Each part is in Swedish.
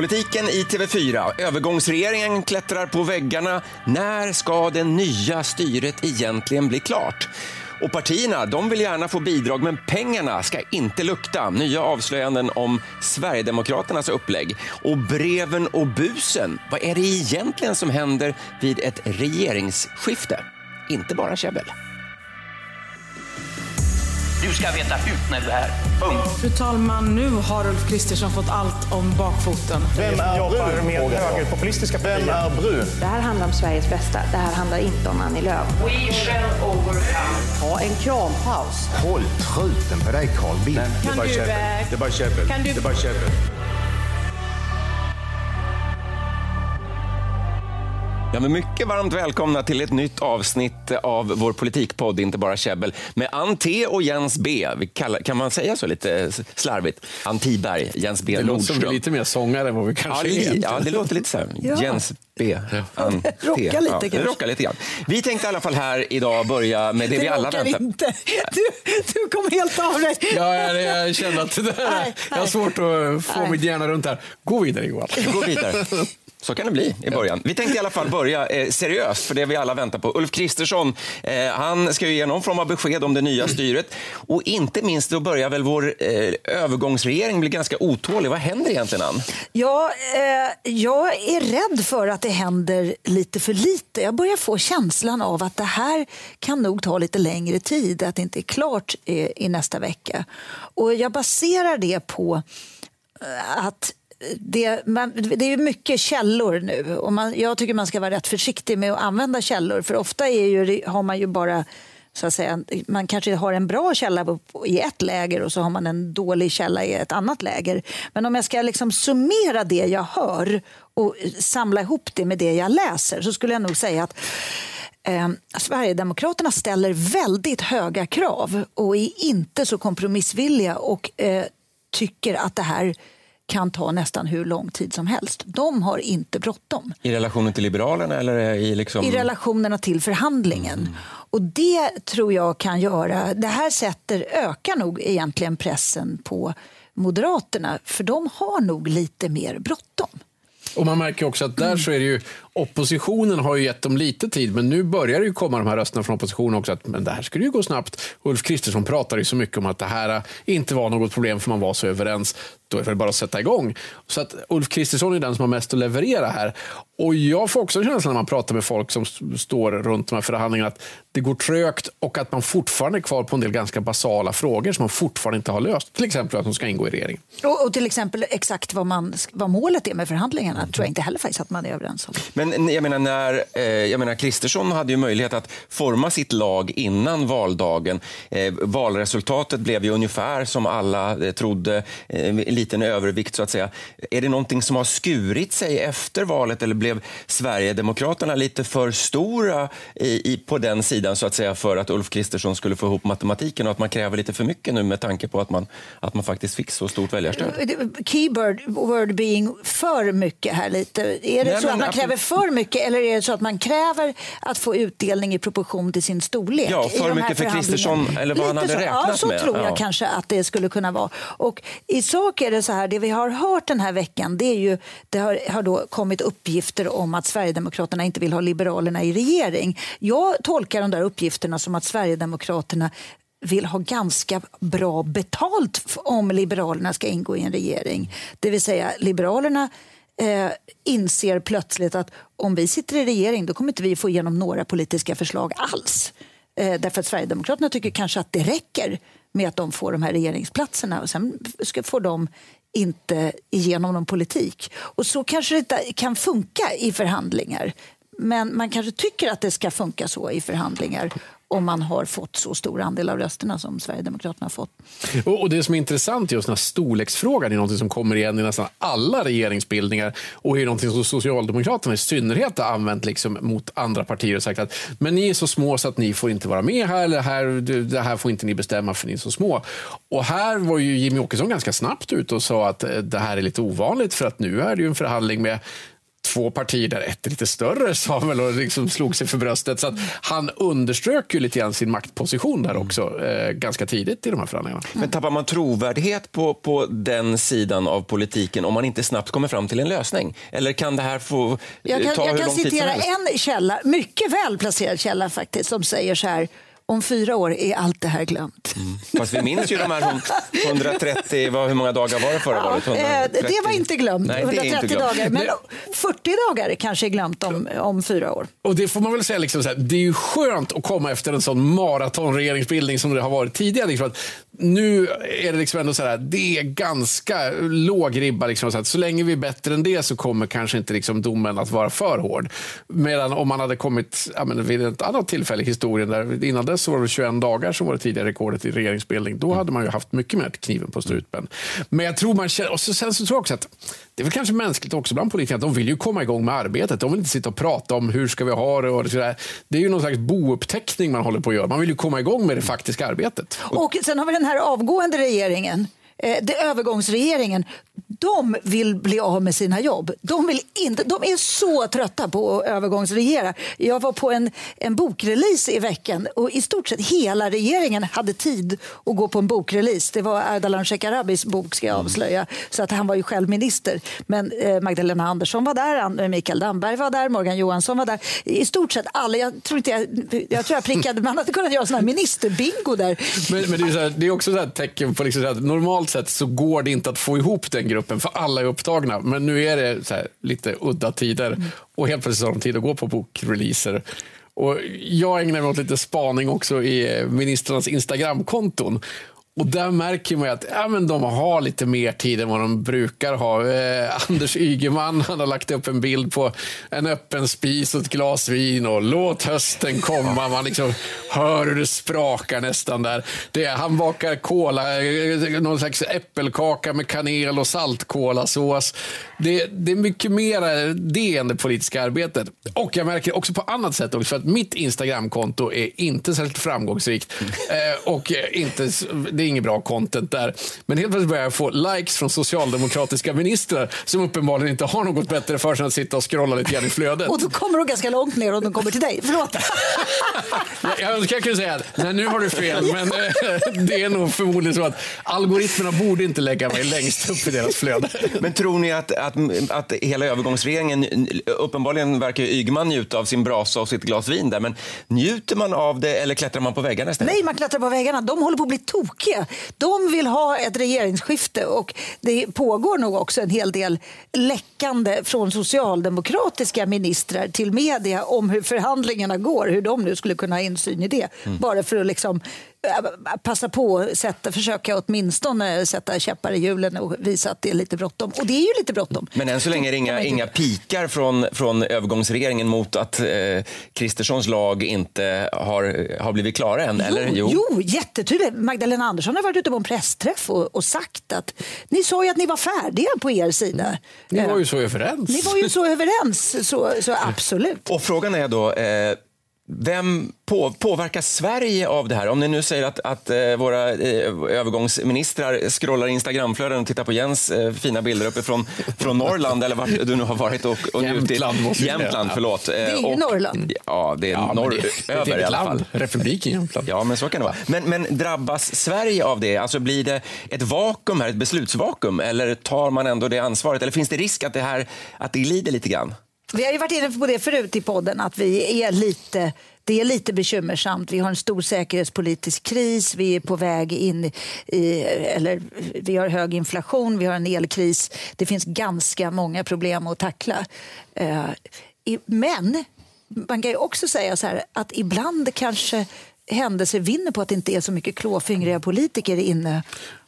Politiken i TV4. Övergångsregeringen klättrar på väggarna. När ska det nya styret egentligen bli klart? Och partierna de vill gärna få bidrag, men pengarna ska inte lukta. Nya avslöjanden om Sverigedemokraternas upplägg. Och breven och busen. Vad är det egentligen som händer vid ett regeringsskifte? Inte bara käbbel. Du ska veta ut när du är här. Punkt. Fru talman, nu har Ulf Kristersson fått allt om bakfoten. Vem är jobbar brun? med Vem är brun? Det här handlar om Sveriges bästa. Det här handlar inte om Annie Lööf. We shall overcome. Ha en krampaus. Håll truten på dig Carl Bildt. Kan Det är bara käbbel. Det är bara käbbel. Ja, men mycket varmt välkomna till ett nytt avsnitt av vår politikpodd Inte bara käbbel med Ann T och Jens B. Vi kallar, kan man säga så lite slarvigt? Ann Tiberg, Jens B Det låter som Nordström. lite mer sångare än vad vi Ja, kanske är. li, ja, det låter lite så här. Ja. Jens B. Ann T. Rocka lite ja, kanske. Rocka lite grann. Vi tänkte i alla fall här idag börja med det, vi alla väntar inte. Du, du kom helt av dig. Ja, jag, jag känner att det där, Nej, jag har svårt att få Nej. mitt hjärna runt här. Gå vidare Johan. Gå vidare. Så kan det bli i början. Vi tänkte i alla fall börja eh, seriöst, för det vi alla väntar på. Ulf Kristersson, eh, han ska ju ge någon form av besked om det nya styret. Och inte minst, då börjar väl vår eh, övergångsregering bli ganska otålig. Vad händer egentligen, Ann? Ja, eh, jag är rädd för att det händer lite för lite. Jag börjar få känslan av att det här kan nog ta lite längre tid, att det inte är klart eh, i nästa vecka. Och jag baserar det på eh, att det, man, det är mycket källor nu och man, jag tycker man ska vara rätt försiktig med att använda källor för ofta är ju, har man ju bara så att säga, man kanske har en bra källa i ett läger och så har man en dålig källa i ett annat läger. Men om jag ska liksom summera det jag hör och samla ihop det med det jag läser så skulle jag nog säga att Eh, Sverigedemokraterna ställer väldigt höga krav och är inte så kompromissvilliga och eh, tycker att det här kan ta nästan hur lång tid som helst. De har inte bråttom I relationen till Liberalerna eller i liksom... i relationerna till förhandlingen. Och det tror jag kan göra... Det här sätter, ökar nog egentligen pressen på Moderaterna för de har nog lite mer bråttom. Och man märker också att där så är det ju, oppositionen har ju gett dem lite tid, men nu börjar det ju komma de här rösterna från oppositionen också att men det här skulle ju gå snabbt. Ulf Kristersson pratar ju så mycket om att det här inte var något problem för man var så överens. Då är det bara att sätta igång. Så att Ulf Kristersson är den som har mest att leverera här. Och jag får också en känsla när man pratar med folk som står runt de här förhandlingarna att det går trögt och att man fortfarande är kvar på en del ganska basala frågor som man fortfarande inte har löst. Till exempel att de ska ingå i regeringen. Och, och till exempel exakt vad, man, vad målet är med förhandlingarna tror jag inte heller faktiskt att man är överens om. Men jag menar, när, eh, jag menar, Kristersson hade ju möjlighet att forma sitt lag innan valdagen. Eh, valresultatet blev ju ungefär som alla eh, trodde, en liten övervikt så att säga. Är det någonting som har skurit sig efter valet eller blev Sverigedemokraterna lite för stora i, i, på den sidan så att säga för att Ulf Kristersson skulle få ihop matematiken och att man kräver lite för mycket nu med tanke på att man, att man faktiskt fick så stort väljarstöd? Keyword word being för mycket här lite. Är det Nej, så men att man kräver för mycket eller är det så att man kräver att få utdelning i proportion till sin storlek? Ja, för mycket för? Kristersson, eller vad han Lite hade så. räknat ja, så med. tror jag Ja. kanske att det skulle kunna vara. Och I sak är det så här, det vi har hört den här veckan det är ju, det har, har då kommit uppgifter om att Sverigedemokraterna inte vill ha Liberalerna i regering. Jag tolkar de där uppgifterna som att Sverigedemokraterna vill ha ganska bra betalt om Liberalerna ska ingå i en regering. Det vill säga, Liberalerna eh, inser plötsligt att om vi sitter i regering då kommer inte vi få igenom några politiska förslag alls. Eh, därför att Sverigedemokraterna tycker kanske att det räcker med att de får de här regeringsplatserna och sen ska, får de inte igenom någon politik. Och så kanske det inte kan funka i förhandlingar. Men man kanske tycker att det ska funka så i förhandlingar om man har fått så stor andel av rösterna som Sverigedemokraterna har fått. Och, Det som är intressant just den här storleksfrågan är något som kommer igen i nästan alla regeringsbildningar och är något som Socialdemokraterna i synnerhet har använt liksom mot andra partier och sagt att men ni är så små så att ni får inte vara med här, eller här, det här får inte ni bestämma för ni är så små. Och här var ju Jimmy Åkesson ganska snabbt ute och sa att eh, det här är lite ovanligt för att nu är det ju en förhandling med två partier där ett är lite större sa väl och liksom slog sig för bröstet. Så att han underströk ju lite grann sin maktposition där också eh, ganska tidigt i de här förhandlingarna. Men tappar man trovärdighet på, på den sidan av politiken om man inte snabbt kommer fram till en lösning? Eller kan det här få Jag kan, ta jag hur kan lång tid som citera helst? en källa, mycket väl placerad källa faktiskt, som säger så här. Om fyra år är allt det här glömt. Fast vi minns ju de här hon- 130, vad, hur många dagar var det förra valet? Eh, 130. Det var inte glömt, Nej, det är inte 130 glömt. dagar. Men 40 dagar kanske är glömt om, om fyra år. Och det får man väl säga, liksom så här, det är ju skönt att komma efter en sån maratonregeringsbildning som det har varit tidigare. Liksom att nu är det liksom ändå så här, det är ganska låg ribba. Liksom, så, att så länge vi är bättre än det så kommer kanske inte liksom domen att vara för hård. Medan om man hade kommit ja, men vid ett annat tillfälle i historien, där innan dess så var det 21 dagar som var det tidigare rekordet i regeringsbildning, då hade man ju haft mycket mer kniven på strupen. Men jag tror man känner, och så, sen så tror jag också att det är väl kanske mänskligt också bland politiker att de vill ju komma igång med arbetet. De vill inte sitta och prata om hur ska vi ha det och sådär. Det är ju någon slags bouppteckning man håller på att göra. Man vill ju komma igång med det faktiska arbetet. Och sen har vi den här avgående regeringen, det övergångsregeringen. De vill bli av med sina jobb. De, vill inte, de är så trötta på att övergångsregera. Jag var på en, en bokrelease i veckan och i stort sett hela regeringen hade tid att gå på en bokrelease. Det var Ardalan Shekarabis bok ska jag avslöja, så att han var ju själv minister. Men eh, Magdalena Andersson var där, An- Mikael Damberg var där, Morgan Johansson var där. I stort sett alla. Jag tror, inte jag, jag, tror jag prickade, man hade kunnat göra sån här ministerbingo där. Men, men det, är här, det är också så ett tecken på liksom så här att normalt sett så går det inte att få ihop den gruppen för alla är upptagna. Men nu är det här lite udda tider och helt plötsligt har de tid att gå på bokreleaser. Och jag ägnar mig åt lite spaning också i ministrarnas Instagramkonton. Och där märker man ju att ja, men de har lite mer tid än vad de brukar ha. Eh, Anders Ygeman han har lagt upp en bild på en öppen spis och ett glas vin och låt hösten komma. Man liksom hör hur det sprakar nästan där. Det, han bakar kola, eh, någon slags äppelkaka med kanel och saltkolasås. Det, det är mycket mer det än det politiska arbetet. Och jag märker också på annat sätt också, för att mitt Instagramkonto är inte särskilt framgångsrikt. Eh, och inte, det är inget bra content där. Men helt plötsligt börjar jag få likes från socialdemokratiska ministrar som uppenbarligen inte har något bättre för sig än att sitta och scrolla lite grann i flödet. Och då kommer de ganska långt ner och de kommer till dig. Förlåt. Jag- Jag önskar jag kunde säga att nej, nu har du fel, men eh, det är nog förmodligen så att algoritmerna borde inte lägga mig längst upp i deras flöde. Men tror ni att, att, att hela övergångsregeringen, uppenbarligen verkar Ygeman njuta av sin brasa och sitt glas vin där, men njuter man av det eller klättrar man på väggarna istället? Nej, man klättrar på väggarna. De håller på att bli tokiga. De vill ha ett regeringsskifte och det pågår nog också en hel del läckande från socialdemokratiska ministrar till media om hur förhandlingarna går, hur de nu skulle kunna ha insyn i det. Bara för att liksom passa på att sätta, försöka åtminstone sätta käppar i hjulen och visa att det är lite bråttom. Och det är ju lite bråttom. Men än så länge är det inga, inga pikar från, från övergångsregeringen mot att eh, Kristerssons lag inte har, har blivit klara än, eller? Jo, jo, jättetydligt. Magdalena Andersson har varit ute på en pressträff och, och sagt att ni sa ju att ni var färdiga på er sida. Ni var ju Eh, så överens. Ni var ju så överens, så, så absolut. Och frågan är då, eh, vem på, påverkar Sverige av det här? Om ni nu säger att, att eh, våra eh, övergångsministrar scrollar Instagramflöden och tittar på Jens eh, fina bilder uppifrån från Norrland eller vart du nu har varit och, och njutit. Jämtland måste. Jämtland, förlåt. Det är ju och, Norrland. Ja, det är Ja, norr, det, det är ett över i alla fall. land. Republiken Jämtland. Ja, men så kan det vara. Men, men drabbas Sverige av det? Alltså blir det ett vakuum här, ett beslutsvakuum? Eller tar man ändå det ansvaret? Eller finns det risk att det här att det glider lite grann? Vi har ju varit inne på det förut i podden att vi är lite det är lite bekymmersamt. Vi har en stor säkerhetspolitisk kris. Vi är på väg in i... Eller vi har hög inflation, vi har en elkris. Det finns ganska många problem att tackla. Eh, men man kan ju också säga så här att ibland kanske händelser vinner på att det inte är så mycket klåfingriga politiker inne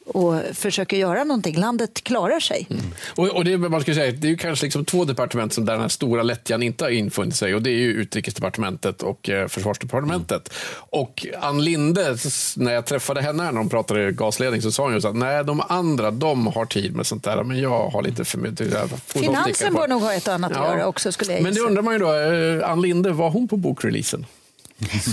och försöker göra någonting. Landet klarar sig. Och, och det, man ska säga, det är ju kanske liksom två departement som där den här stora lättjan inte har infunnit sig. Och det är ju utrikesdepartementet och eh, försvarsdepartementet. Och Ann Linde, när jag träffade henne när de pratade gasledning så sa hon ju så att nej, de andra de har tid med sånt där, men jag har lite för mycket. Finansen på. bör nog ha ett annat att göra också skulle jag Men det undrar man ju då, eh, Ann Linde, var hon på bokreleasen?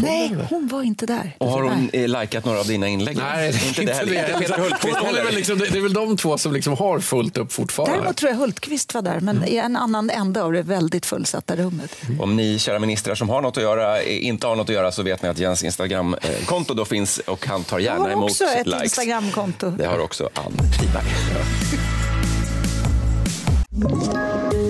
Nej, hon var inte där. Och har hon eh, likat några av dina inlägg? Nej, det är inte det heller. det. Inte Peter Hultqvist Hon är väl heller. liksom, det är väl de två som liksom har fullt upp fortfarande. Däremot tror jag Hultqvist var där, men i en annan ände av det väldigt fullsatta rummet. Om ni kära ministrar som har något att göra eh, inte har något att göra så vet ni att Jens Instagramkonto då finns och han tar Jag gärna har emot också ett likes. Instagramkonto. Det har också Ann Friberg.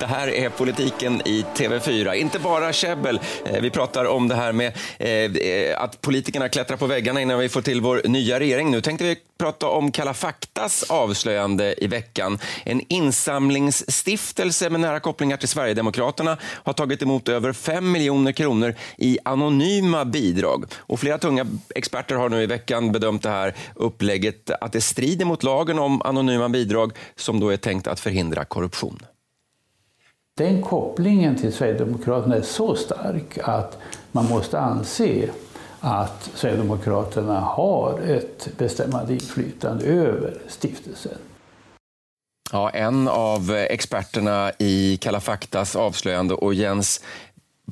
Det här är politiken i TV4. Inte bara käbbel. Eh, vi pratar om det här med eh, att politikerna klättrar på väggarna innan vi får till vår nya regering. Nu tänkte vi prata om Kalla faktas avslöjande i veckan. En insamlingsstiftelse med nära kopplingar till Sverigedemokraterna har tagit emot över 5 miljoner kronor i anonyma bidrag. Och flera tunga experter har nu i veckan bedömt det här upplägget att det strider mot lagen om anonyma bidrag som då är tänkt att förhindra korruption. Den kopplingen till Sverigedemokraterna är så stark att man måste anse att Sverigedemokraterna har ett bestämmande inflytande över stiftelsen. Ja, en av experterna i Kalla faktas avslöjande. Och Jens,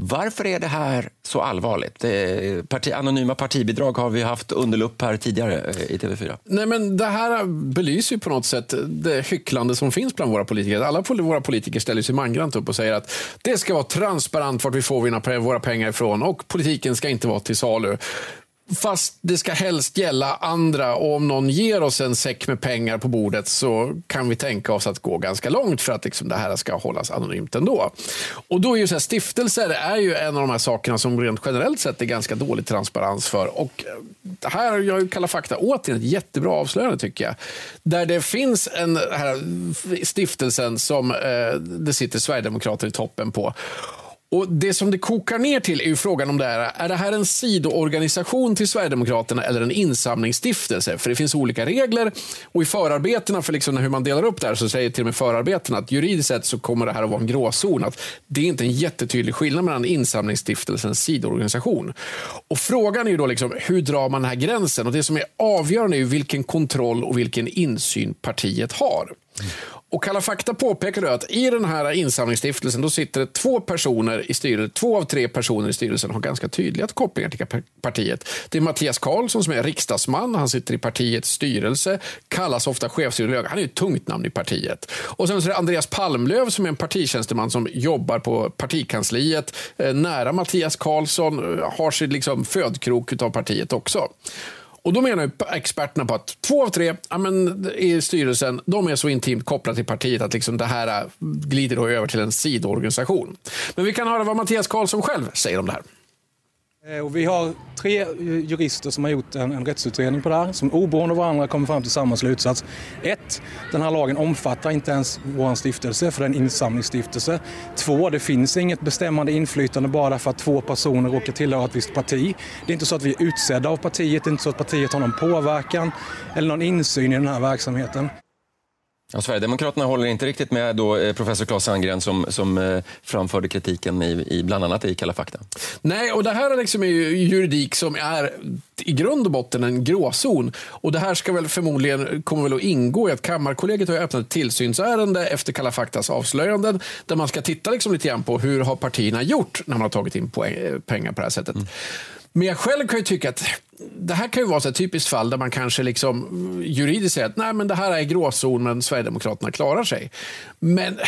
varför är det här så allvarligt? Det, parti, anonyma partibidrag har vi haft under lupp här tidigare eh, i TV4. Nej, men det här belyser ju på något sätt det hycklande som finns bland våra politiker. Alla våra politiker ställer sig mangrant upp och säger att det ska vara transparent vart vi får våra pengar ifrån och politiken ska inte vara till salu. Fast det ska helst gälla andra och om någon ger oss en säck med pengar på bordet så kan vi tänka oss att gå ganska långt för att liksom det här ska hållas anonymt ändå. Och då är ju så här, stiftelser är ju en av de här sakerna som rent generellt sett är ganska dålig transparens för. Och eh, här gör ju Kalla fakta återigen ett jättebra avslöjande tycker jag. Där det finns en här stiftelsen som eh, det sitter Sverigedemokrater i toppen på. Och Det som det kokar ner till är ju frågan om det är, är det här en sidoorganisation till Sverigedemokraterna eller en insamlingsstiftelse? För det finns olika regler och i förarbetena för liksom hur man delar upp det här så säger till och med förarbetena att juridiskt sett så kommer det här att vara en gråzon. Att det är inte en jättetydlig skillnad mellan insamlingsstiftelsens sidoorganisation. Och frågan är ju då liksom, hur drar man den här gränsen? Och Det som är avgörande är ju vilken kontroll och vilken insyn partiet har. Och Kalla fakta påpekar då att i den här insamlingsstiftelsen då sitter det två personer i styrelsen. Två av tre personer i styrelsen har ganska tydliga kopplingar till partiet. Det är Mattias Karlsson som är riksdagsman. Han sitter i partiets styrelse. Kallas ofta chefsideolog. Han är ett tungt namn i partiet. Och sen så är det Andreas Palmlöv som är en partitjänsteman som jobbar på partikansliet. Eh, nära Mattias Karlsson. Eh, har sin liksom födkrok av partiet också. Och Då menar ju experterna på att två av tre ja, men, i styrelsen de är så intimt kopplade till partiet att liksom det här äh, glider då över till en sidoorganisation. Men vi kan höra vad Mattias Karlsson själv säger om det här. Eh, och vi har tre eh, jurister som har gjort en, en rättsutredning på det här som oberoende av varandra kommer fram till samma slutsats. Ett, den här lagen omfattar inte ens vår stiftelse för det är en insamlingsstiftelse. Två, det finns inget bestämmande inflytande bara därför att två personer råkar tillhöra ett visst parti. Det är inte så att vi är utsedda av partiet, det är inte så att partiet har någon påverkan eller någon insyn i den här verksamheten. Ja, Sverigedemokraterna håller inte riktigt med då, eh, professor Claes Sandgren som, som eh, framförde kritiken i, i bland annat i Kalla fakta. Nej, och det här är liksom ju juridik som är i grund och botten en gråzon. Och det här ska väl förmodligen kommer väl att ingå i att Kammarkollegiet har öppnat ett tillsynsärende efter Kalla faktas avslöjanden där man ska titta liksom lite grann på hur har partierna gjort när man har tagit in poäng, pengar på det här sättet. Men jag själv kan ju tycka att det här kan ju vara ett typiskt fall där man kanske liksom mm, juridiskt säger att Nej, men det här är gråzon men Sverigedemokraterna klarar sig. Men eh,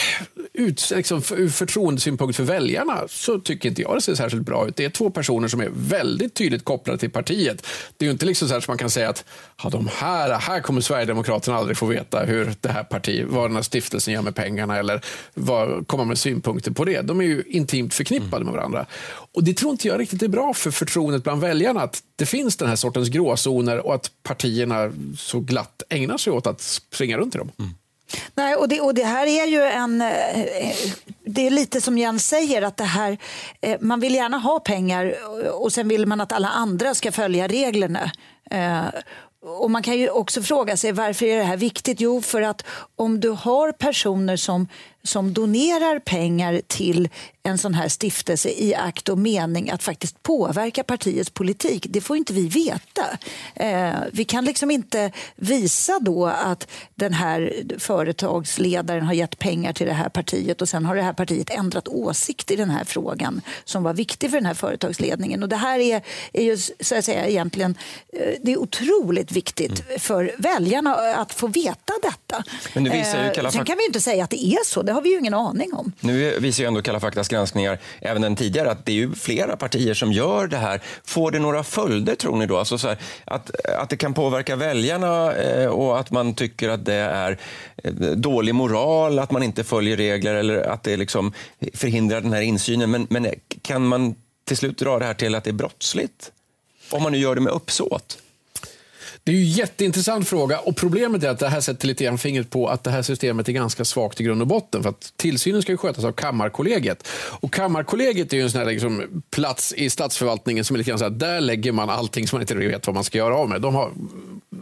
ut, liksom, ur förtroendesynpunkt för väljarna så tycker inte jag det ser särskilt bra ut. Det är två personer som är väldigt tydligt kopplade till partiet. Det är ju inte liksom så här som man kan säga att ja, de här, här kommer Sverigedemokraterna aldrig få veta hur det här partiet, vad den här stiftelsen gör med pengarna eller vad, komma med synpunkter på det. De är ju intimt förknippade med varandra. Och det tror inte jag riktigt är bra för förtroendet bland väljarna att det finns den här sortens gråzoner och att partierna så glatt ägnar sig åt att springa runt i dem. Nej, och det, och det här är ju en... eh, Det är lite som Jens säger, att det här, eh, man vill gärna ha pengar och sen vill man att alla andra ska följa reglerna. Eh, Och man kan ju också fråga sig varför är det här viktigt? Jo, för att om du har personer som, som donerar pengar till en sån här stiftelse i akt och mening att faktiskt påverka partiets politik, det får inte vi veta. Eh, vi kan liksom inte visa då att den här företagsledaren har gett pengar till det här partiet och sen har det här partiet ändrat åsikt i den här frågan som var viktig för den här företagsledningen. Och det här är, är ju så att säga egentligen eh, det är otroligt viktigt för väljarna att få veta detta. Men det visar ju Eh, Sen kan vi inte säga att det är så, det har vi ju ingen aning om. Nu visar ju ändå Kalla faktas granskningar, även den tidigare, att det är ju flera partier som gör det här. Får det några följder, tror ni då? Alltså så här, att, att det kan påverka väljarna eh, och att man tycker att det är eh, dålig moral, att man inte följer regler eller att det liksom förhindrar den här insynen. Men, men kan man till slut dra det här till att det är brottsligt? Om man nu gör det med uppsåt? Det är ju en jätteintressant fråga och problemet är att det här sätter lite grann fingret på att det här systemet är ganska svagt i grund och botten. För att tillsynen ska ju skötas av Kammarkollegiet. Och Kammarkollegiet är ju en sån här liksom plats i statsförvaltningen som är lite grann så här, där lägger man allting som man inte vet vad man ska göra av med. De har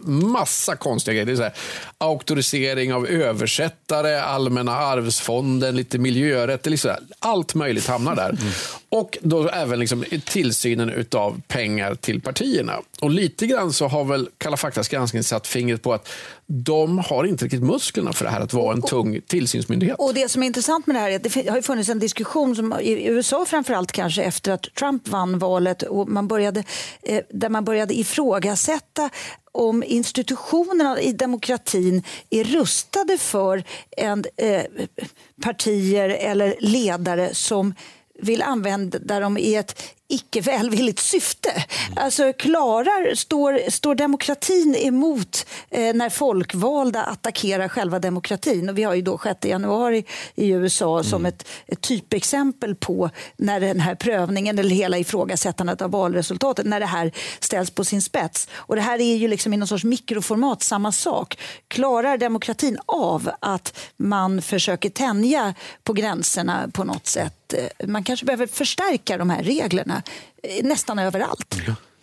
massa konstiga grejer. Det är så här, auktorisering av översättare, Allmänna arvsfonden, lite miljörätt. det är liksom allt möjligt hamnar där. Och då även liksom tillsynen av pengar till partierna. Och lite grann så har väl Kalla faktas granskning satt fingret på att de har inte riktigt musklerna för det här att vara en tung tillsynsmyndighet. Och det som är intressant med det här är att det har funnits en diskussion som, i USA framförallt kanske efter att Trump vann valet och man började, eh, där man började ifrågasätta om institutionerna i demokratin är rustade för en, eh, partier eller ledare som vill använda dem i ett icke välvilligt syfte. Alltså klarar, står, står demokratin emot eh, när folkvalda attackerar själva demokratin? Och vi har ju då 6 januari i USA som ett, ett typexempel på när den här prövningen eller hela ifrågasättandet av valresultatet, när det här ställs på sin spets. Och det här är ju liksom i någon sorts mikroformat samma sak. Klarar demokratin av att man försöker tänja på gränserna på något sätt? Eh, Man kanske behöver förstärka de här reglerna nästan överallt.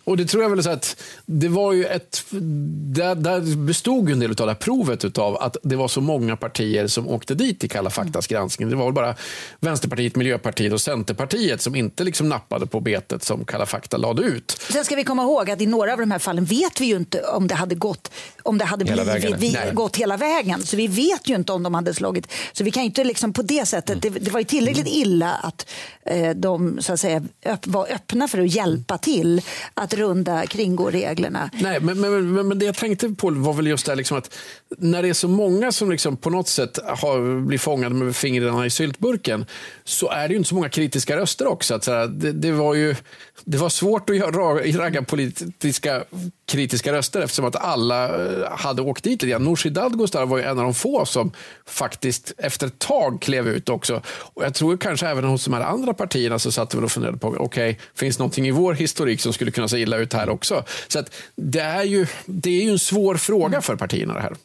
Och det tror jag väl så att det var ju ett, där, där bestod ju en del av det här provet av att det var så många partier som åkte dit i Kalla faktas granskning. Det var väl bara Vänsterpartiet, Miljöpartiet och Centerpartiet som inte liksom nappade på betet som Kalla fakta lade ut. Sen ska vi komma ihåg att i några av de här fallen vet vi ju inte om det hade gått, om det hade Hela blivit, vi, gått hela vägen. Så vi vet ju inte om de hade slagit. Så vi kan ju inte liksom på det sättet, det, det var ju tillräckligt illa att eh, de så att säga, öpp, var öppna för att hjälpa till att runda, kringgå reglerna. Nej, men, men, men, men det jag tänkte på var väl just det här liksom att när det är så många som liksom på något sätt har, blir fångade med fingrarna i syltburken så är det ju inte så många kritiska röster också. Att så här, det, det, var ju, det var svårt att göra, ragga politiska kritiska röster eftersom att alla eh, hade åkt dit lite grann. Nooshi Dadgostar var ju en av de få som faktiskt efter ett tag klev ut också. Och jag tror kanske även hos de här andra partierna så satt vi och funderade på, okej, finns någonting i vår historik som skulle kunna se illa ut här också? Så att det är ju, det är ju en svår fråga för partierna det här.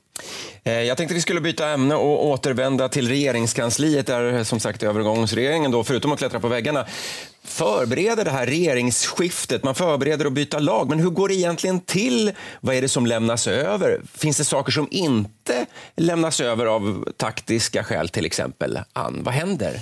Eh, jag tänkte vi skulle byta ämne och återvända till regeringskansliet där som sagt övergångsregeringen, då, förutom att klättra på väggarna, förbereder det här regeringsskiftet. Man förbereder att byta lag. Men hur går det egentligen till? Vad är det som lämnas över? Finns det saker som inte lämnas över av taktiska skäl till exempel? Ann, vad händer?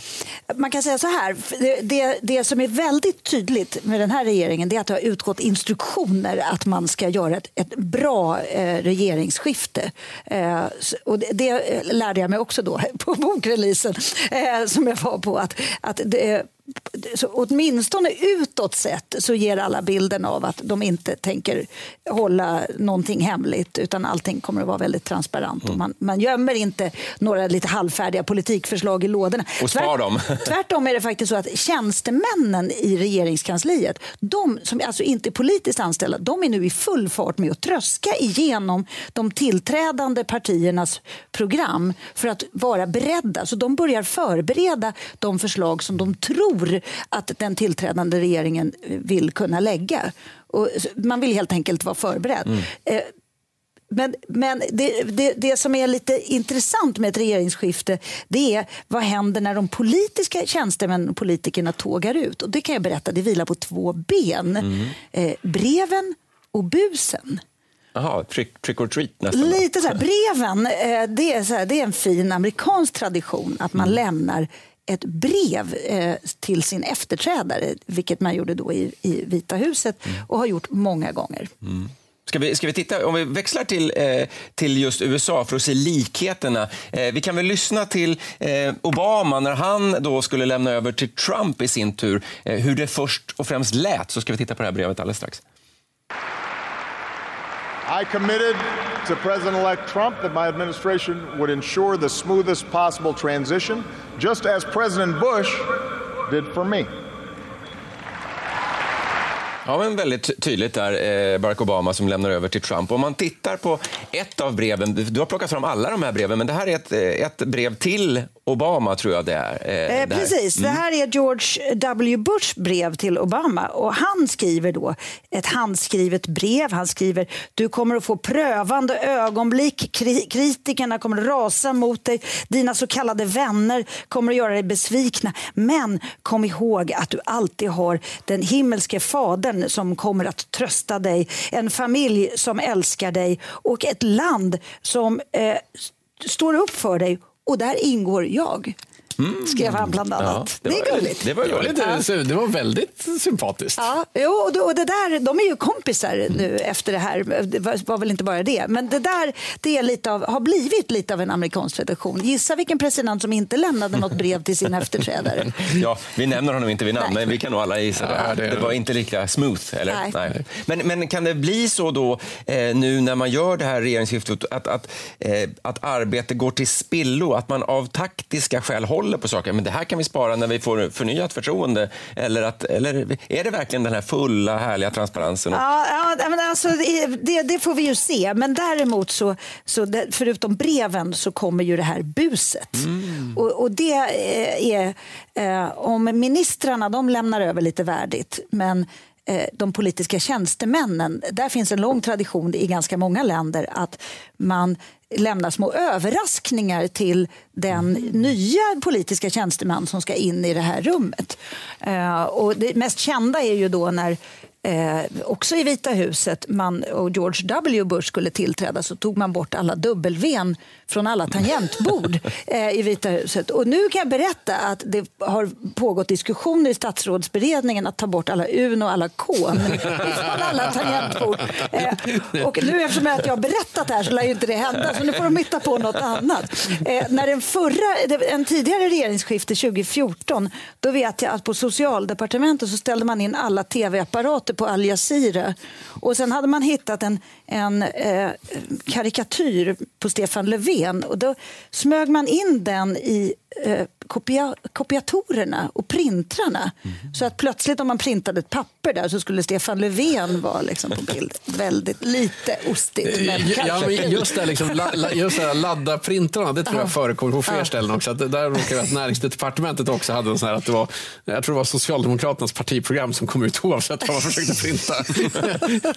Man kan säga så här, det, det, som är väldigt tydligt med den här regeringen det är att det har utgått instruktioner att man ska göra ett, ett bra eh, regeringsskifte. Eh, och det, det eh, lärde jag mig också då på bokreleasen eh, som jag var på. Att, att det, så åtminstone utåt sett så ger alla bilden av att de inte tänker hålla någonting hemligt utan allting kommer att vara väldigt transparent. Och man, man gömmer inte några lite halvfärdiga politikförslag i lådorna. Och spar dem. Tvärtom är det faktiskt så att tjänstemännen i regeringskansliet, de som alltså inte är politiskt anställda, de är nu i full fart med att tröska igenom de tillträdande partiernas program för att vara beredda. Så de börjar förbereda de förslag som de tror att den tillträdande regeringen vill kunna lägga. Och man vill helt enkelt vara förberedd. Eh, men men det, det, det som är lite intressant med ett regeringsskifte det är vad händer när de politiska tjänstemännen och politikerna tågar ut. Och Det kan jag berätta, det vilar på två ben. Mm. Eh, breven och busen. Jaha, trick, trick or treat nästan. Lite så här, breven, eh, det är, så här, det är en fin amerikansk tradition att man lämnar ett brev eh, till sin efterträdare, vilket man gjorde då i, i Vita huset mm. och har gjort många gånger. Mm. Ska vi, ska vi titta, om vi växlar till, eh, till just USA för att se likheterna. Eh, vi kan väl lyssna till eh, Obama när han då skulle lämna över till Trump i sin tur, eh, hur det först och främst lät. Så ska vi titta på det här brevet alldeles strax. I committed to President elect Trump that my administration would ensure the smoothest possible transition, just as President Bush did for me. Ja, men väldigt tydligt där, eh, Barack Obama som lämnar över till Trump. Om man tittar på ett av breven, du- har plockat fram alla de här breven, men det här är ett, eh, ett brev till Obama tror jag det är. eh, Eh, det precis, det här är George W. Bush brev till Obama. Och han skriver då ett handskrivet brev. Han skriver du kommer att få prövande ögonblick, Kri- kritikerna kommer att rasa mot dig, dina så kallade vänner kommer att göra dig besvikna. Men kom ihåg att du alltid har den himmelske fadern som kommer att trösta dig, en familj som älskar dig och ett land som eh, står upp för dig och där ingår jag. Skrev han bland annat. Mm. Ja, det, var- är gulligt. Det var Det var, gulligt. lite, det var väldigt sympatiskt. Ja, jo, och det, och det där, de är ju kompisar nu efter det här. Det var, var väl inte bara det. Men det där det är lite av, har blivit lite av en amerikansk tradition. Gissa vilken president som inte lämnade något brev till sin efterträdare. Ja, vi nämner honom inte vid namn, men vi kan nog alla gissa det. Ja, det- det var inte lika smooth. Eller? Nej. Men, men kan det bli så då, eh, nu när man gör det här regeringsskiftet, att, att, eh, att arbete går till spillo? Att man av taktiska skäl håller på saker? Men det här kan vi spara när vi får förnyat förtroende. Eller, att, eller är det verkligen den här fulla, härliga transparensen? Ja, ja men alltså, det, det får vi ju se. Men däremot, så, så det, förutom breven, så kommer ju det här buset. Och, och det eh, är, eh, om ministrarna de lämnar över lite värdigt, men de politiska tjänstemännen, där finns en lång tradition i ganska många länder att man lämnar små överraskningar till den nya politiska tjänsteman som ska in i det här rummet. Eh, och det mest kända är ju då när Eh, också i Vita huset man, och George W Bush skulle tillträda så tog man bort alla W från alla tangentbord eh, i Vita huset. Och nu kan jag berätta att det har pågått diskussioner i statsrådsberedningen att ta bort alla U och alla K från alla tangentbord. Eh, och nu eftersom jag har berättat det här så lär ju inte det hända så nu får de hitta på något annat. Eh, när den förra, en tidigare regeringsskifte 2014 då vet jag att på socialdepartementet så ställde man in alla tv-apparater på Al Jazeera. Och sen hade man hittat en, en eh, karikatyr på Stefan Löfven och då smög man in den i eh, kopia, kopiatorerna och printrarna. Så att plötsligt om man printade ett papper där så skulle Stefan Löfven vara liksom på bild. Väldigt lite ostigt men Ja, kanske just det, liksom, la, la, just det ladda printrarna, det tror jag förekommer på fler ställen också. Att det där råkar det att näringsdepartementet också hade en sån här att det var, jag tror det var Socialdemokraternas partiprogram som kom ut oavsett vad man försökte printa.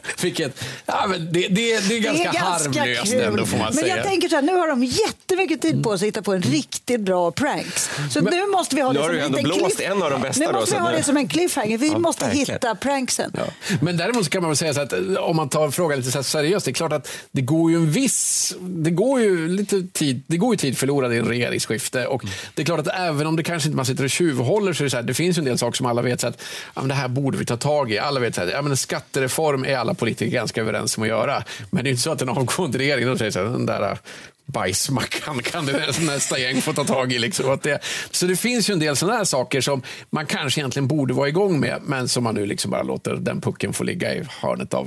Vilket, ja, men det, det, det är ganska, harmlöst ändå får man säga. Jag tänker så här, nu har de jättemycket tid på sig att hitta på en riktigt bra pranks. Så nu måste vi ha det som en liten blåst cliff- en av de bästa Nu då, måste vi ha det som en cliffhanger. Vi Ja, måste verkligen. hitta pranksen. Men däremot så kan man väl säga så att eh, om man tar frågan lite så här seriöst, det är klart att det går ju en viss, det går ju lite tid, det går ju tid förlorad i en regeringsskifte och det är klart att även om det kanske inte man sitter och tjuvhåller så är det så här, det finns ju en del saker som alla vet så att ja, men det här borde vi ta tag i. Alla vet så här, ja, men en skattereform är alla politiker ganska överens om att göra. Men det är inte så att den avgående regeringen de säger så här, den där Sara bajsmackan kan det nästa gäng få ta tag i. Liksom. Att det, så det finns ju en del sådana här saker som man kanske egentligen borde vara igång med, men som man nu liksom bara låter den pucken få ligga i hörnet av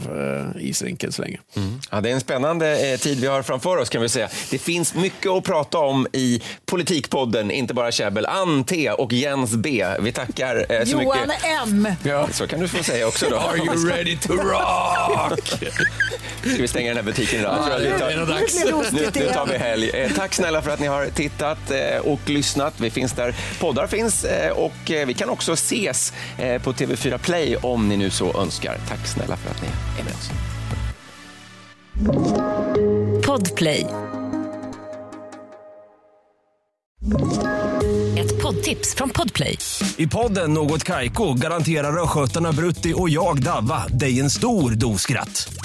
eh, isrinken så länge. Ja, det är en spännande eh, tid vi har framför oss kan vi säga. Det finns mycket att prata om i Politikpodden, inte bara käbbel. Ann T och Jens B. Vi tackar eh, så Johan mycket. M. Ja. Så kan du få säga också då. Are you ready to rock? Ska vi stänga den här butiken idag? Vi det tar- är nog Nu dags. blir det ostigt Nu, nu tar igen. Vi helg. Eh, tack snälla för att ni har tittat eh, och lyssnat. Vi finns där poddar finns eh, och vi kan också ses på TV4 Play om ni nu så önskar. Tack snälla för att ni är med oss. Podplay. Ett poddtips från Podplay. I podden Något Kaiko garanterar östgötarna Brutti och jag, Davva, dig en stor dos skratt.